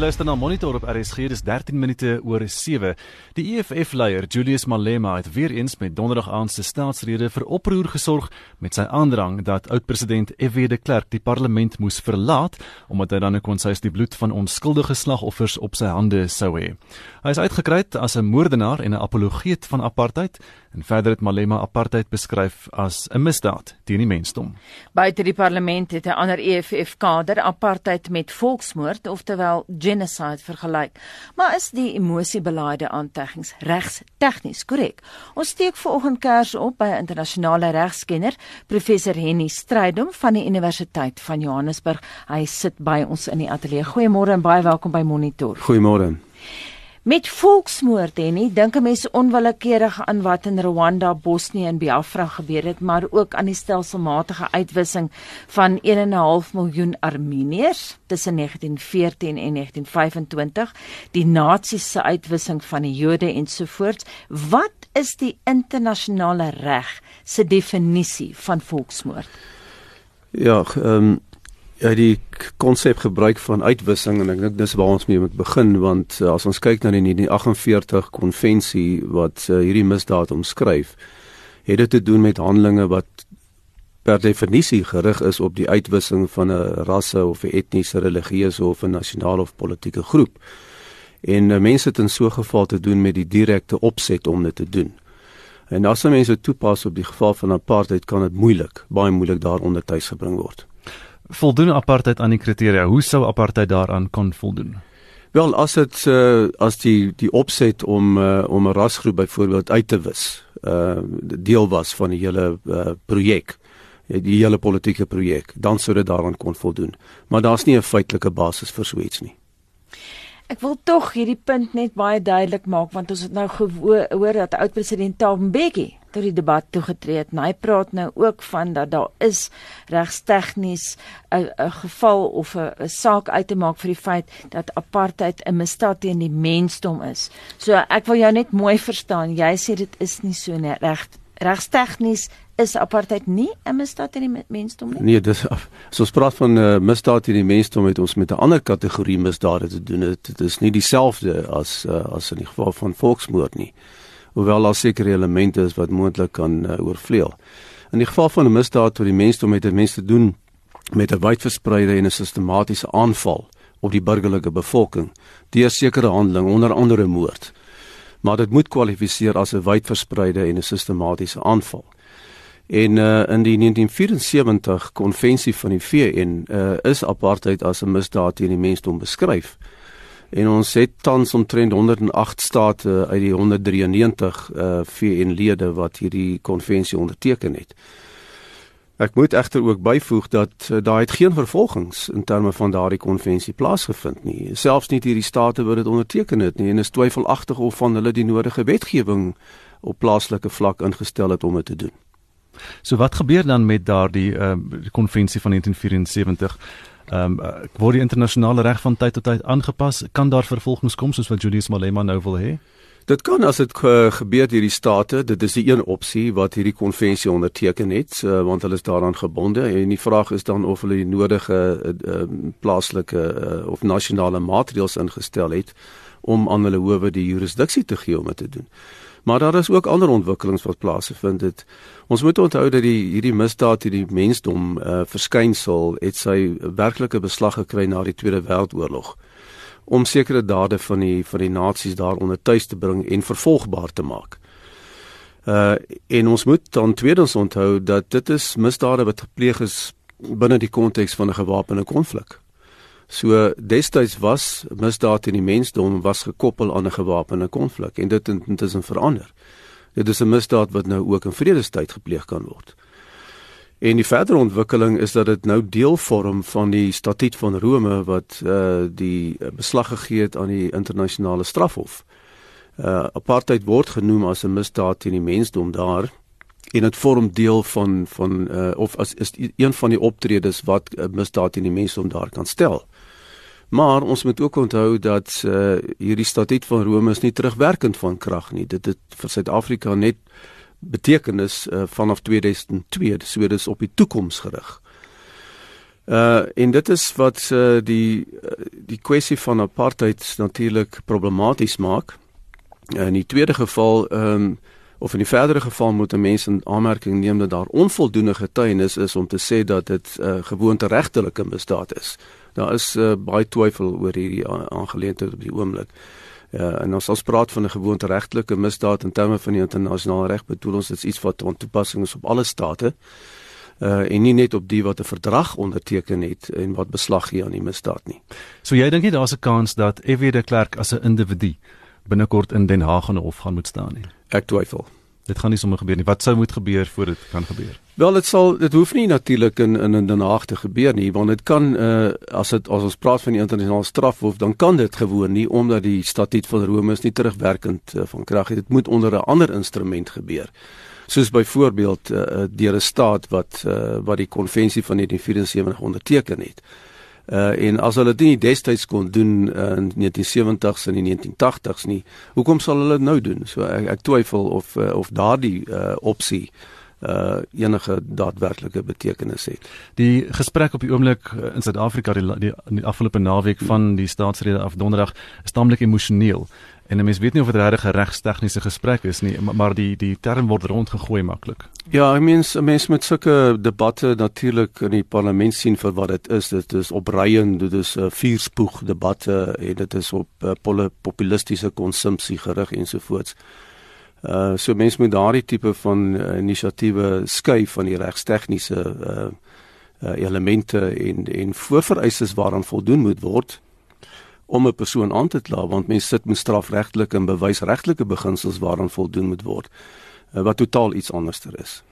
luister na Monitor op RSG, dis 13 minute oor 7. Die EFF-leier Julius Malema het weer eens met donderdag aand se staatsrede vir oproer gesorg met sy aandrang dat oud-president F.W. de Klerk die parlement moes verlaat omdat hy dan kon sy die bloed van onskuldige slagoffers op sy hande sou hê. Hy is uitgekry as 'n moordenaar en 'n apologeet van apartheid en verder het Malema apartheid beskryf as 'n misdaad teen die mensdom. Buite die parlement het 'n ander EFF-kader apartheid met volksmoord oftewel genocide vergelyk. Maar is die emosiebelaaide aanteggings regs tegnies korrek? Ons steek vanoggend kers op by 'n internasionale regskenner, professor Henny Strydom van die Universiteit van Johannesburg. Hy sit by ons in die ateljee. Goeiemôre en baie welkom by Monitor. Goeiemôre. Met volksmoord en nie dink 'n mens onwillekeurig aan wat in Rwanda, Bosnië en Biafra gebeur het, maar ook aan die stelselmatige uitwissing van 1.5 miljoen Armeniërs tussen 1914 en 1925, die nasies se uitwissing van die Jode ensovoorts. Wat is die internasionale reg se definisie van volksmoord? Ja, ehm um ja die konsep gebruik van uitwissing en ek dink dis waar ons mee moet begin want uh, as ons kyk na die 1948 konvensie wat uh, hierdie misdaad omskryf het dit te doen met handelinge wat per definisie gerig is op die uitwissing van 'n rasse of 'n etniese religieuse of 'n nasionale of politieke groep. En uh, mense het in so 'n geval te doen met die direkte opset om dit te doen. En as mense toepas op die geval van apartheid kan dit moeilik baie moeilik daaronder tuis gebring word voldoen apartheid aan die kriteria? Hoe sou apartheid daaraan kon voldoen? Wel, as dit uh, as die die opset om uh, om 'n rasgroep byvoorbeeld uit te wis, uh deel was van die hele uh, projek, die hele politieke projek, dan sou dit daaraan kon voldoen. Maar daar's nie 'n feitelike basis vir so iets nie. Ek wil tog hierdie punt net baie duidelik maak want ons het nou gehoor dat oud-president Thabo Mbeki tot die debat toegetree het. Hy praat nou ook van dat daar is regstegnies 'n geval of 'n saak uit te maak vir die feit dat apartheid 'n misdaad teen die mensdom is. So ek wil jou net mooi verstaan. Jy sê dit is nie so nie. Reg regstegnies is apartheid nie 'n misdaad teen die mensdom nie. Nee, dis as ons praat van 'n uh, misdaad teen die mensdom het ons met 'n ander kategorie misdade te doen. Dit is nie dieselfde as uh, as in die geval van volksmoord nie hoewel daar sekere elemente is wat moontlik kan uh, oorvleuel. In die geval van 'n misdaad wat die mensdom met 'n mens te doen met 'n wydverspreide en 'n sistematiese aanval op die burgerlike bevolking deur sekere handeling onder andere moord. Maar dit moet kwalifiseer as 'n wydverspreide en 'n sistematiese aanval. En uh, in die 1974 konvensie van die VN uh, is apartheid as 'n misdaad teen die mensdom beskryf en ons het tans omtrent 108 state uit die 193 uh, VN-lede wat hierdie konvensie onderteken het. Ek moet egter ook byvoeg dat uh, daar het geen vervolgings in terme van daardie konvensie plaasgevind nie. Selfs nie hierdie state wat dit onderteken het nie en is twyfelagtig of van hulle die nodige wetgewing op plaaslike vlak ingestel het om dit te doen. So wat gebeur dan met daardie uh, konvensie van 1974? Ehm um, word die internasionale reg van tyd tot tyd aangepas? Kan daar vervolgings kom soos wat Julius Malema nou wil hê? Dit kan as dit uh, gebeur deur die state, dit is die een opsie wat hierdie konvensie onderteken het, uh, want hulle is daaraan gebonde en die vraag is dan of hulle die nodige uh, uh, plaaslike uh, of nasionale maatreëls ingestel het om aan hulle howe die jurisdiksie te gee om dit te doen. Maar daar is ook ander ontwikkelings wat plaasgevind het. Ons moet onthou dat die hierdie misdaad hierdie mensdom uh, verskynsel het sy werklike beslag gekry na die Tweede Wêreldoorlog om sekere dade van die van die nasies daaronder tuis te bring en vervolgbaar te maak. Uh en ons moet dan tweedens onthou dat dit is misdade wat gepleeg is binne die konteks van 'n gewapende konflik. So destyds was misdaad in die mensdom was gekoppel aan 'n gewapende konflik en dit het intussen verander. Dit is 'n misdaad wat nou ook in vredestyd gepleeg kan word. En die verdere ontwikkeling is dat dit nou deel vorm van die statuut van Rome wat uh die beslag gegee het aan die internasionale strafhof. Uh apartheid word genoem as 'n misdaad teen die mensdom daar en dit vorm deel van van uh of as is een van die optredes wat 'n misdaad teen die mensdom daar kan stel. Maar ons moet ook onthou dat uh, hierdie statuut van Rome is nie terugwerkend van krag nie. Dit het vir Suid-Afrika net betekenis uh, vanaf 2002, so dit is op die toekoms gerig. Uh en dit is wat uh, die die kwessie van apartheid natuurlik problematies maak. In die tweede geval ehm um, of in die verdere geval moet 'n mens in aanmerking neem dat daar onvoldoende getuienis is om te sê dat dit 'n uh, gewoonte regtelike misdaad is. Daar is uh, baie twyfel oor hierdie aangeleentheid op die oomblik. Ja, en ons as praat van 'n gewoonte regtelike misdaad in terme van die internasionale reg, bedoel ons dit iets wat van toepassing is op alle state. Uh en nie net op die wat 'n verdrag onderteken het en wat beslag gee aan die misdaad nie. So jy dink nie daar's 'n kans dat F.W. de Klerk as 'n individu binnekort in Den Haag en hof gaan moet staan nie? Ek twyfel. Dit gaan nie sommer gebeur nie. Wat sou moet gebeur voor dit kan gebeur? Wel, dit sal dit hoef nie natuurlik in in in Den Haag te gebeur nie, want dit kan uh as dit as ons praat van die internasionale strafhof, dan kan dit gewoon nie omdat die statuut van Rome is nie terugwerkend uh, van krag het. Dit moet onder 'n ander instrument gebeur. Soos byvoorbeeld uh, deur 'n staat wat uh, wat die konvensie van 1974 onderteken het. En as hulle dit nie destyds kon doen uh, in 1970s en die 1980s nie, hoekom sal hulle dit nou doen? So ek, ek twyfel of uh, of daardie uh opsie uh enige daadwerklike betekenis het. Die gesprek op die oomblik in Suid-Afrika die, die, die afgelope naweek van die staatsrede af donderdag is taamlik emosioneel. En 'n mens weet nie of dit regtig 'n regstegniese gesprek is nie, maar die die term word rondgegooi maklik. Ja, ek meen 'n mens met sulke debatte natuurlik in die parlement sien vir wat dit is. Dit is opreien, dit is 'n uh, vuurspoeg debatte en dit is op uh, populistiese konsumpsie gerig ensovoorts. Uh so mense moet daardie tipe van uh, inisiatiewe skei van die regstegniese uh, uh elemente en en voorvereistes waaraan voldoen moet word om 'n persoon aan te kla want mense sit met strafregtelike en bewysregtelike beginsels waaraan voldoen moet word wat totaal iets anderster is.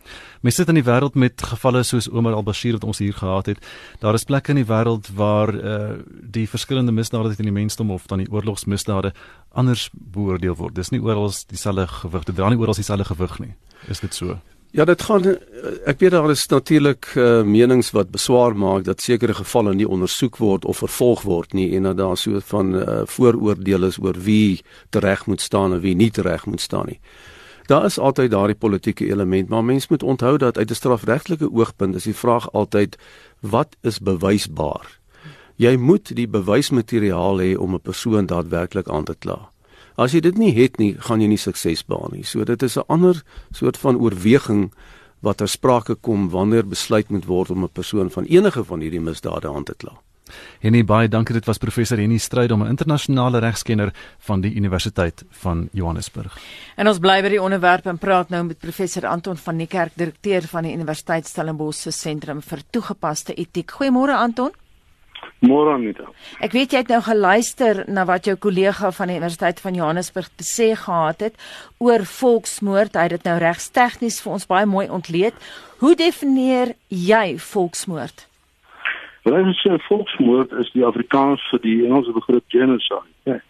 Mens sit in die wêreld met gevalle soos Omar al-Bashir wat ons hier gehad het. Daar is plekke in die wêreld waar uh die verskillende misdade teen die mensdom of dan die oorlogsmisdade anders beoordeel word. Dis nie oral dieselfde gewig, dit dra nie oral dieselfde gewig nie. Is dit so? Ja, dit gaan ek weet daar is natuurlik uh, menings wat beswaar maak dat sekere gevalle nie ondersoek word of vervolg word nie en dat daar so van uh, vooroordeele is oor wie tereg moet staan en wie nie tereg moet staan nie. Daar is altyd daardie politieke element, maar mens moet onthou dat uit 'n strafregtelike oogpunt is die vraag altyd wat is bewysbaar? Jy moet die bewysmateriaal hê om 'n persoon daadwerklik aan te kla. As jy dit nie het nie, gaan jy nie sukses behaal nie. So dit is 'n ander soort van oorweging wat ter sprake kom wanneer besluit moet word om 'n persoon van enige van hierdie misdade aan te kla. Henny baie dankie dit was professor Henny Stryd om 'n internasionale regskenner van die Universiteit van Johannesburg. En ons bly by die onderwerp en praat nou met professor Anton van Niekerk, direkteur van die Universiteit Stellenbosch se sentrum vir toegepaste etiek. Goeiemôre Anton. Môre Anita. Ek weet jy het nou geluister na wat jou kollega van die Universiteit van Johannesburg te sê gehad het oor volksmoord. Hy het dit nou regstegnies vir ons baie mooi ontleed. Hoe definieer jy volksmoord? Wel, as jy volksmoord is die Afrikaans vir die Engelse begrip genocide. Ja.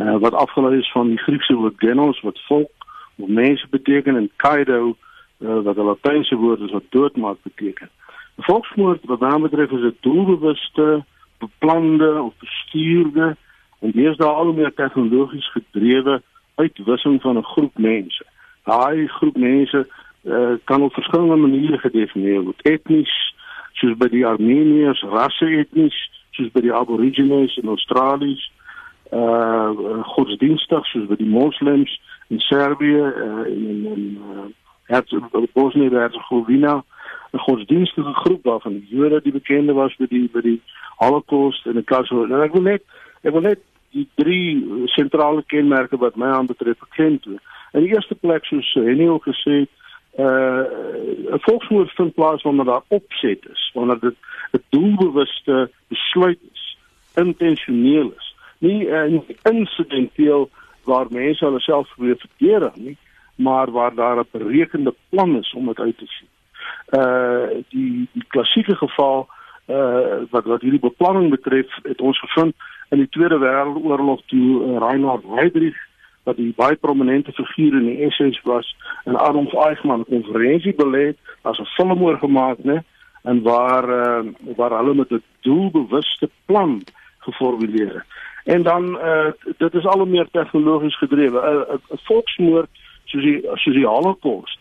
Uh, wat afgelei is van die Griekse woord genos wat volk of mense beteken en kaido uh, wat 'n Latynse woord is wat doodmaak beteken. Volksmoord wat naam betref is 'n doelbewuste beplande of bestuurde en dis daar al meer tegnologies gedrewe uitwissing van 'n groep mense. Daai groep mense uh, kan op verskillende maniere gedefinieer word. Etnies, soos by die Armeniërs, rasse etnies, soos by die Aborigines in Australië, uh godsdienstig soos by die moslems in Servië uh, en in uh, Bosnië-Herzegovina. 'n godsdienstige groep waarvan die Jode die bekende was vir die vir die Holocaust en die Kaso. Nou ek wil net ek wil net die drie sentrale kenmerke wat my aanbetref bekend word. In die eerste plek soos Henny ook gesê het, uh 'n volksmoord vind plaas wanneer daar opset is, wanneer dit 'n doelbewuste besluit is, intentioneel is. Nie 'n uh, insidenteel waar mense hulle self probeer verdedig nie, maar waar daar 'n berekende plan is om dit uit te sien uh die die klassieke geval uh wat wat hierdie beplanning betref het ons gevind in die Tweede Wêreldoorlog toe uh, Reinhard Heydrich wat die baie prominente figuur in die SS was en Adolf Eichmann konferensie belê as 'n film oor gemaak nê en waar uh, waar hulle met 'n doelbewuste plan geformuleer en dan uh dit is al meer tegnologies gedrewe 'n uh, volksmoord soos die soos die Holocaust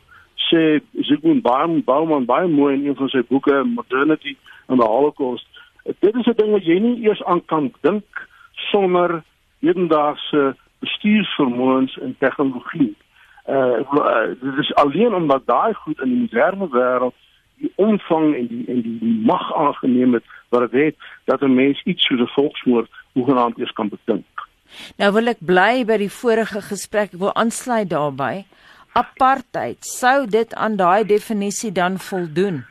sê Zygmunt Bauman baie mooi in een van sy boeke Modernity and the Holocaust. Dit is 'n ding wat jy nie eers aan kan dink sonder hedendaagse bestuursvermoëns en tegnologie. Uh dit is alleen omdat daai goed in die moderne wêreld die omvang en die en die, die mag aangeneem het wat dit het dat 'n mens iets soos 'n volksmoord hoegenaamd eers kan bedink. Nou wil ek bly by die vorige gesprek, ek wil aansluit daarbey. Apartheid, sou dit aan daai definisie dan voldoen?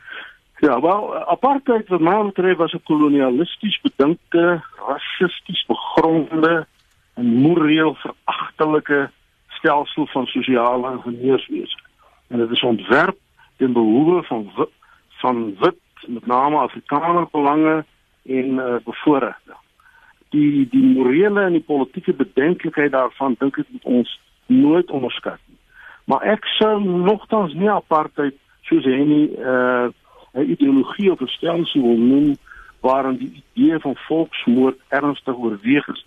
Ja, wel apartheid wat my betref was 'n kolonialisties bedinkte, rassisties begronde en moreel veragtelike stelsel van sosiale ingenieurswese. En dit is ontwerp ten behoeve van van wit met name Afrikaner belange en uh, bevoorregte. Die die morele en die politieke bedenklikheid daarvan dink ek moet ons nooit onderskat nie. Maar ek sou nogtans nie apartheid soos hy nie uh 'n ideologie of 'n stelsel wil noem waarin die idee van volksmoord ernstig oorweeg is.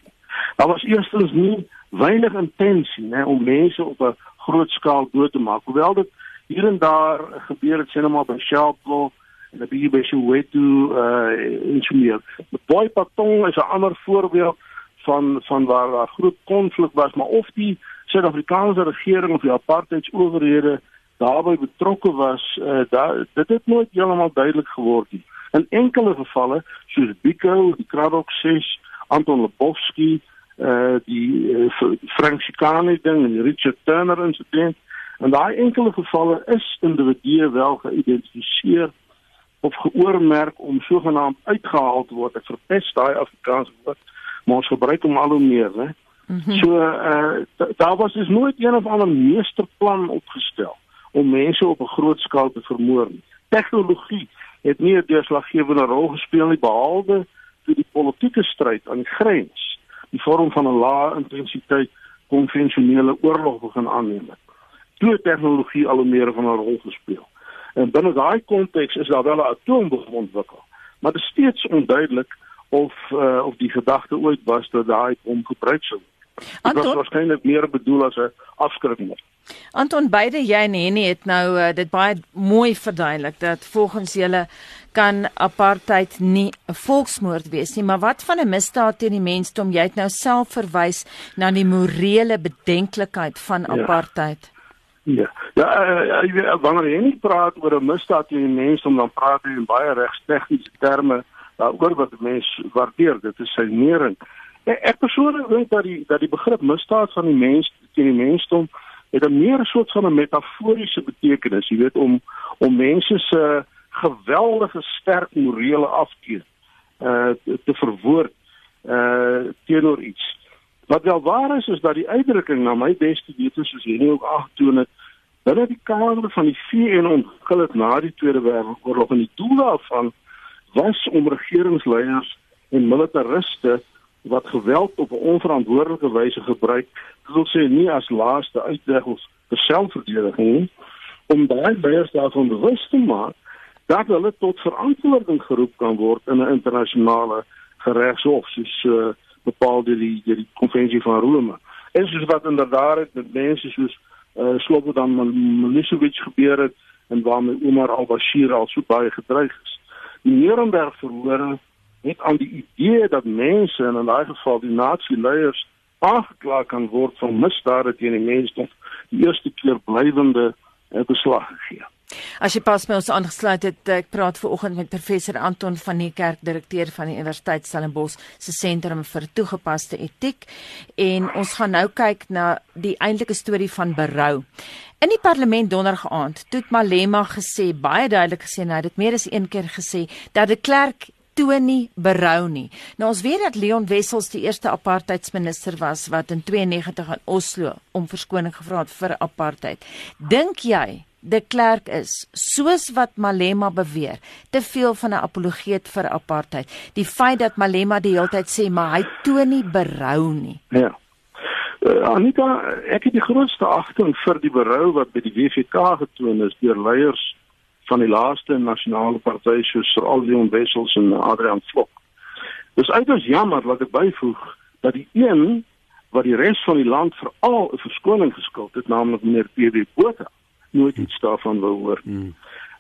Daar was eerstens nie weinig intensie nê om mense op 'n groot skaal dood te maak, hoewel dit hier en daar gebeur het sien maar by Sharpeville en dan bietjie by Soweto uh in Soweto. Die Boy Patong is 'n ander voorbeeld van van waar daar groot konflik was, maar of die Suid-Afrikaanse regering of die apartheidsowerhede daarbey betrokke was, uh daar dit het nooit heeltemal duidelik geword nie. In enkele gevalle, soos Biko, die Kraddock 6, Anton Lebowski, uh die uh, Frank Chicane ding en die Richard Turner insident, In daai enkele gevalle is individue wel geïdentifiseer of geoormerk om sogenaamd uitgehaal te word. Ek verpes daai Afrikaanse woord, maar ons gebruik hom al hoe meer, né? Mm -hmm. So uh daar was dus nooit een of ander meesterplan opgestel om mense op 'n groot skaal te vermoor nie. Tegnologie het nie 'n deurslaggewende rol gespeel nie behalwe vir die politieke stryd aan die grens, die vorm van 'n lae intensiteit konvensionele oorlog begin aanneem het toe tegnologie al meer van 'n rol gespeel. En binne daai konteks is daar wel 'n atoombom ontwikkel, maar dit is steeds onduidelik of uh, of die gedagte ooit was dat daai bom gebruik sou word. Dit was waarskynlik meer bedoel as 'n afskrikking. Anton beide jy en Henny het nou uh, dit baie mooi verduidelik dat volgens julle kan apartheid nie 'n volksmoord wees nie, maar wat van 'n misdaad teen die mensdom? Jy het nou self verwys na die morele bedenklikheid van ja. apartheid. Ja. Ja, uh, uh, wanneer jy nie praat oor 'n misdaad teen die mens om dan praat jy in baie regstegniese terme daaroor wat mense waardeer. Dit is sy nering. Ek, ek persoonlik dink dat die dat die begrip misdaad van die mens teen die mensdom het 'n meer soort van 'n metaforiese betekenis, jy weet om om mense se geweldige sterk morele afkeer uh te verwoord uh teenoor iets. Wat wel waar is is dat die uitdrukking na my beste wete soos jy ook aangetoon het, binne die kader van die VN ontwikkel het na die Tweede Wêreldoorlog en die doel daarvan was om regeringsleiers en militariste wat geweld op 'n onverantwoordelike wyse gebruik, dit wil sê nie as laaste uitweg of vir selfverdediging nie, om daai leiers daarvan bewus te maak dat hulle tot verantwoording geroep kan word in 'n internasionale geregshof soos uh, bepaal deur die deur die konvensie van Rome. En soos wat inderdaad met mense soos uh, eh, Slobodan Milosevic gebeur het en waarmee Omar al-Bashir al so baie gedreig is. Die Nuremberg verhore het aan die idee dat mense en in daai geval die nazi-leiers aangekla kan word van misdade teen die mensdom die eerste keer blywende uh, beslag gegee. As jy pas by ons aangesluit het, ek praat ver oggend met professor Anton van die Kerk, direkteur van die Universiteit Stellenbosch se sentrum vir toegepaste etiek en ons gaan nou kyk na die eintlike storie van berou. In die parlement donderdag aand, het Malema gesê, baie duidelik gesê, hy het dit meer as een keer gesê dat die klerk toon nie berou nie. Nou ons weet dat Leon Wessels die eerste apartheidsminister was wat in 92 in Oslo om verskoning gevra het vir apartheid. Dink jy de Klerk is, soos wat Malema beweer, te veel van 'n apologeet vir apartheid. Die feit dat Malema die hele tyd sê maar hy toon nie berou nie. Ja. Uh, Anita, ek het die grootste agting vir die berou wat by die WVK getoon is deur leiers van die laaste nasionale partye soos veral Leon Wessels en Adrian Flok. Dis uiters jammer wat ek byvoeg dat die een wat die res van die land veral 'n verskoning geskuld het, naamlik meneer PB Botha, nooit iets daarvan wou hoor. Hmm.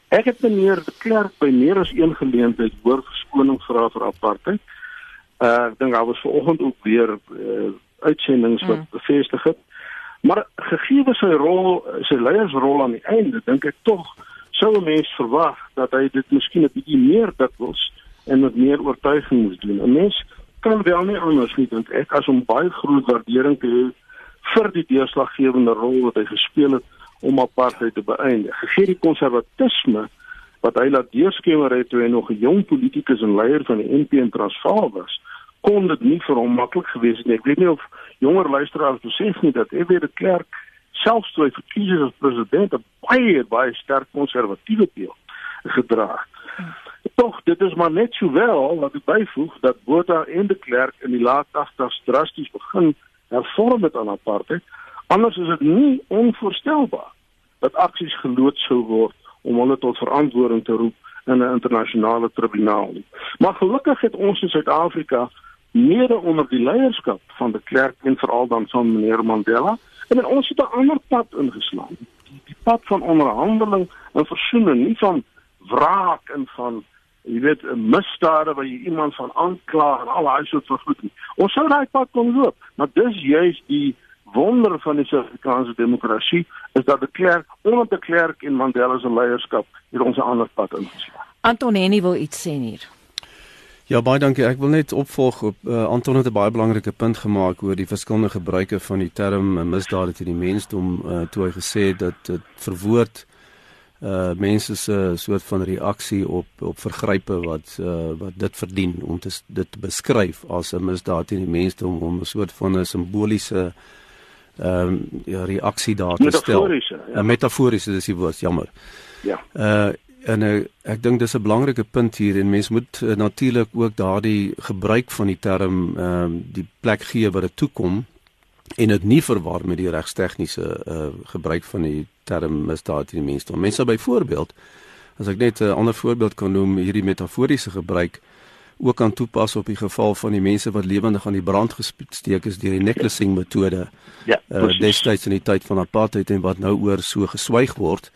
Ek het meneer de Klerk by meer as een geleentheid hoor verskoning vra vir apartheid. Uh ek dink daar was vanoggend ook weer uh, uitsendings wat mm. bevestig het. Maar gegee sy rol, sy leiersrol aan die einde, dink ek tog sou 'n mens verwag dat hy dit miskien 'n bietjie meer dikwels en met meer oortuiging moes doen. 'n Mens kan wel nie anders nie dink ek as om baie groot waardering te hê vir die deurslaggewende rol wat hy gespeel het om apartheid te beëindig. Gegee die konservatisme wat hy laat deurskemer het toe hy nog 'n jong politikus en leier van die NP in Transvaal was, kon dit nie vir hom maklik gewees het nie. Ek weet nie of jonger luisteraars besef nie dat F.W. de Klerk selfs toe hy verkies is as president 'n baie baie sterk konservatiewe beeld gedra het. Tog dit is maar net sowel wat ek byvoeg dat Botha en de Klerk in die laat 80's drasties begin hervorm met aan apartheid. Anders is dit nie onvoorstelbaar dat aksies geloot sou word om hulle tot verantwoording te roep in 'n internasionale tribunaal. Maar gelukkig het ons in Suid-Afrika mede onder die leierskap van de Klerk en veral dan van meneer Mandela en ons het 'n ander pad ingeslaan. Die, die pad van onderhandeling en versoening, nie van wraak en van jy weet 'n misdade waar jy iemand van aankla en al daai soort van goed nie. Ons sou daai pad kon loop, maar dis juist die wonder van die Suid-Afrikaanse demokrasie is dat de Klerk onder de Klerk en Mandela se leierskap hier ons 'n ander pad ingeslaan. Anton Henny wil iets sê hier. Ja baie dankie. Ek wil net opvolg op uh, Anton het 'n baie belangrike punt gemaak oor die verskillende gebruike van die term misdade teen die mensdom uh, toe hy gesê het dat dit verwoord uh mense se soort van reaksie op op vergrype wat uh wat dit verdien om te dit te beskryf as 'n misdaad teen die mensdom om 'n soort van 'n simboliese ehm um, ja reaksie daar te stel. 'n metaforiese, ja. metaforiese dis die woord, jammer. Ja. Uh en uh, ek dink dis 'n belangrike punt hier en mens moet uh, natuurlik ook daardie gebruik van die term ehm um, die plek gee wat dit toekom en dit nie verwar met die regstegniese uh gebruik van die term misdaad teen die mensdom. Mense byvoorbeeld as ek net 'n ander voorbeeld kan noem hierdie metaforiese gebruik ook kan toepas op die geval van die mense wat lewendig aan die brand gesteek is deur die necklacing metode. Ja, uh, destyds in die tyd van apartheid en wat nou oor so geswyg word.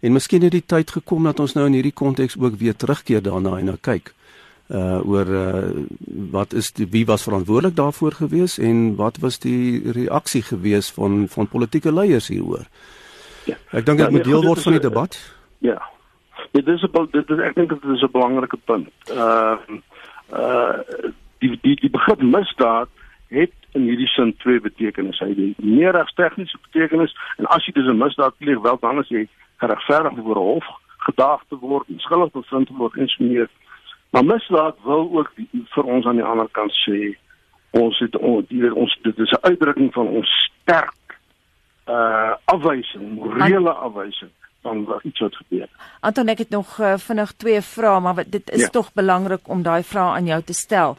En miskien het die tyd gekom dat ons nou in hierdie konteks ook weer terugkeer daarna en nou kyk uh oor uh wat is die wie was verantwoordelik daarvoor gewees en wat was die reaksie gewees van van politieke leiers hieroor. Ja. Ek dink dit ja, moet nee, deel word van die debat. Ja. Dit is 'n dit is ek dink dit is 'n belangrike punt. Uh uh die die die begrip misdaad het in hierdie sin twee betekenisse. Hy het meer as tegniese betekenis en as jy dis 'n misdaad pleeg, wel dan as jy geregverdig voor 'n hof gedaag te word skuldig bevind word en so meer. Maar misdaad wil ook die, vir ons aan die ander kant sê ons het die, ons dit is 'n uitdrukking van ons sterk uh afwysing, morele afwysing van wat iets wat gebeur. Anton ek het nog uh, vinnig twee vrae, maar dit is ja. tog belangrik om daai vrae aan jou te stel.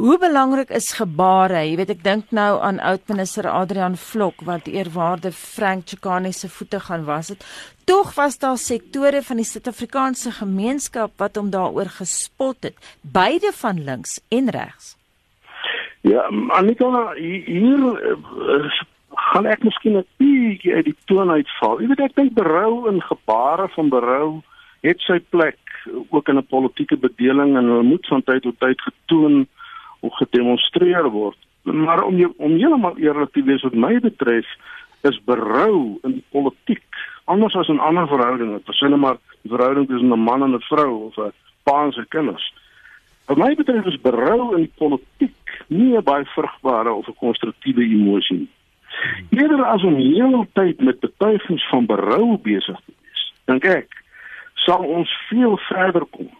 Hoe belangrik is gebare? Jy weet ek dink nou aan oudminister Adrian Vlok wat eerwaarde Frank Chikane se voete gaan was het. Tog was daar sektore van die Suid-Afrikaanse gemeenskap wat hom daaroor gespot het, beide van links en regs. Ja, Anika, hier uh, gaan ek miskien 'n bietjie uit die toon uitval. Jy weet ek dink berou en gebare van berou het sy plek ook in 'n politieke bedeling en hulle moet van tyd tot tyd getoon of gedemonstreer word. Maar om jy, om heeltemal eerlik te wees wat my betref, is berou in die politiek anders as in ander verhoudinge. Versinne maar die verhouding tussen 'n man en 'n vrou of 'n pa en sy kinders. Wat my betref is berou in die politiek nie 'n baie vrugbare of 'n konstruktiewe emosie nie. Eerder as om heeltyd met betuigings van berou besig te wees, dink ek, sal ons veel verder kom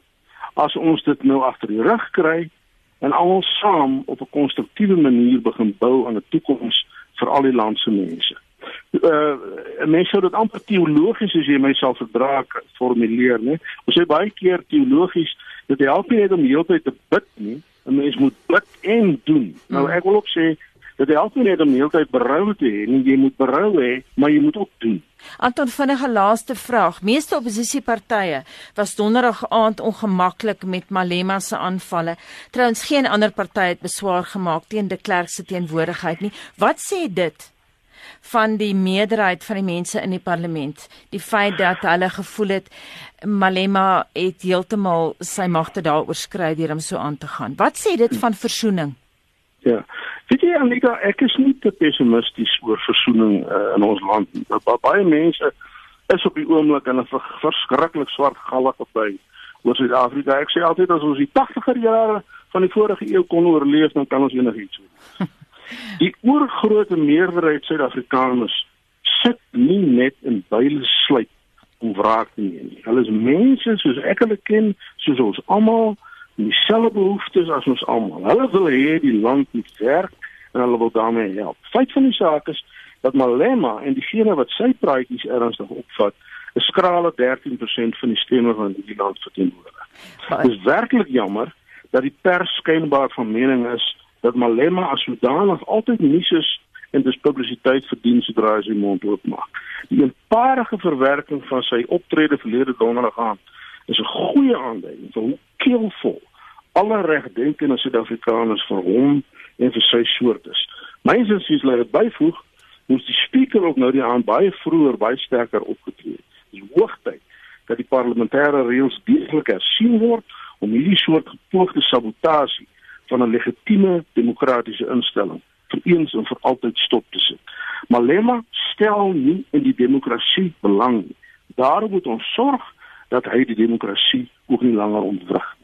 as ons dit nou agter die rug kry en almal saam op 'n konstruktiewe manier begin bou aan 'n toekoms vir al die land se mense. Uh mense sou dit amper teologies as jy myself verdra formuleer, né? Ons sê baie keer teologies dat jy help nie net om heeltyd te bid nie, 'n mens moet bid en doen. Nou ek wil ook sê dit help nie net om heeltyd berou te hê nie, jy moet berou hê, maar jy moet ook doen. Anton vinnige laaste vraag. Meeste oppositiepartye was donderdag aand ongemaklik met Malema se aanvalle. Trouens geen ander party het beswaar gemaak teen de Klerk se teenwoordigheid nie. Wat sê dit van die meerderheid van die mense in die parlement. Die feit dat hulle gevoel het Malema het heeltemal sy magte daar oorskry deur hom so aan te gaan. Wat sê dit van versoening? Ja. Weet jy Anika, ek is nie te pessimisties oor versoening uh, in ons land nie. Baie mense is op die oomblik in 'n verskriklik swart gallige by oor Suid-Afrika. Ek sê altyd as ons die 80er jare van die vorige eeu kon oorleef, dan kan ons enigiets doen. Die oorgrootste meerderheid Suid-Afrikaners sit nie net in byle sluit om wraak te neem nie. Hulle is mense soos ek hulle ken, soos ons almal, dieselfde behoeftes as ons almal. Hulle wil hê die land moet werk en hulle wil daarmee help. Feit van die saak is dat Malema en diegene wat sy praatjies ernstig opvat, 'n skrale 13% van die stemme van die land verteenwoordig. Dit is werklik jammer dat die pers skynbaar van mening is dat Malema as sodanig altyd nuus is en dis publisiteit verdien sodra hy sy mond oopmaak. Die eenparige verwerking van sy optrede verlede donderdag aan is 'n goeie aanduiding van hoe keelvol alle regdenkende Suid-Afrikaners vir hom en vir sy soort is. Myns is sies laat byvoeg moes die spreker ook nou die aan baie vroeër baie sterker opgetree het. Dis hoogtyd dat die parlementêre reëls deeglik hersien word om hierdie soort gepoogde sabotasie van 'n legitieme demokratiese instelling vir eens en vir altyd stop te sit. Malema stel nie in die demokrasie belang nie. Daarom moet ons sorg dat hy die demokrasie ook nie langer ontwrig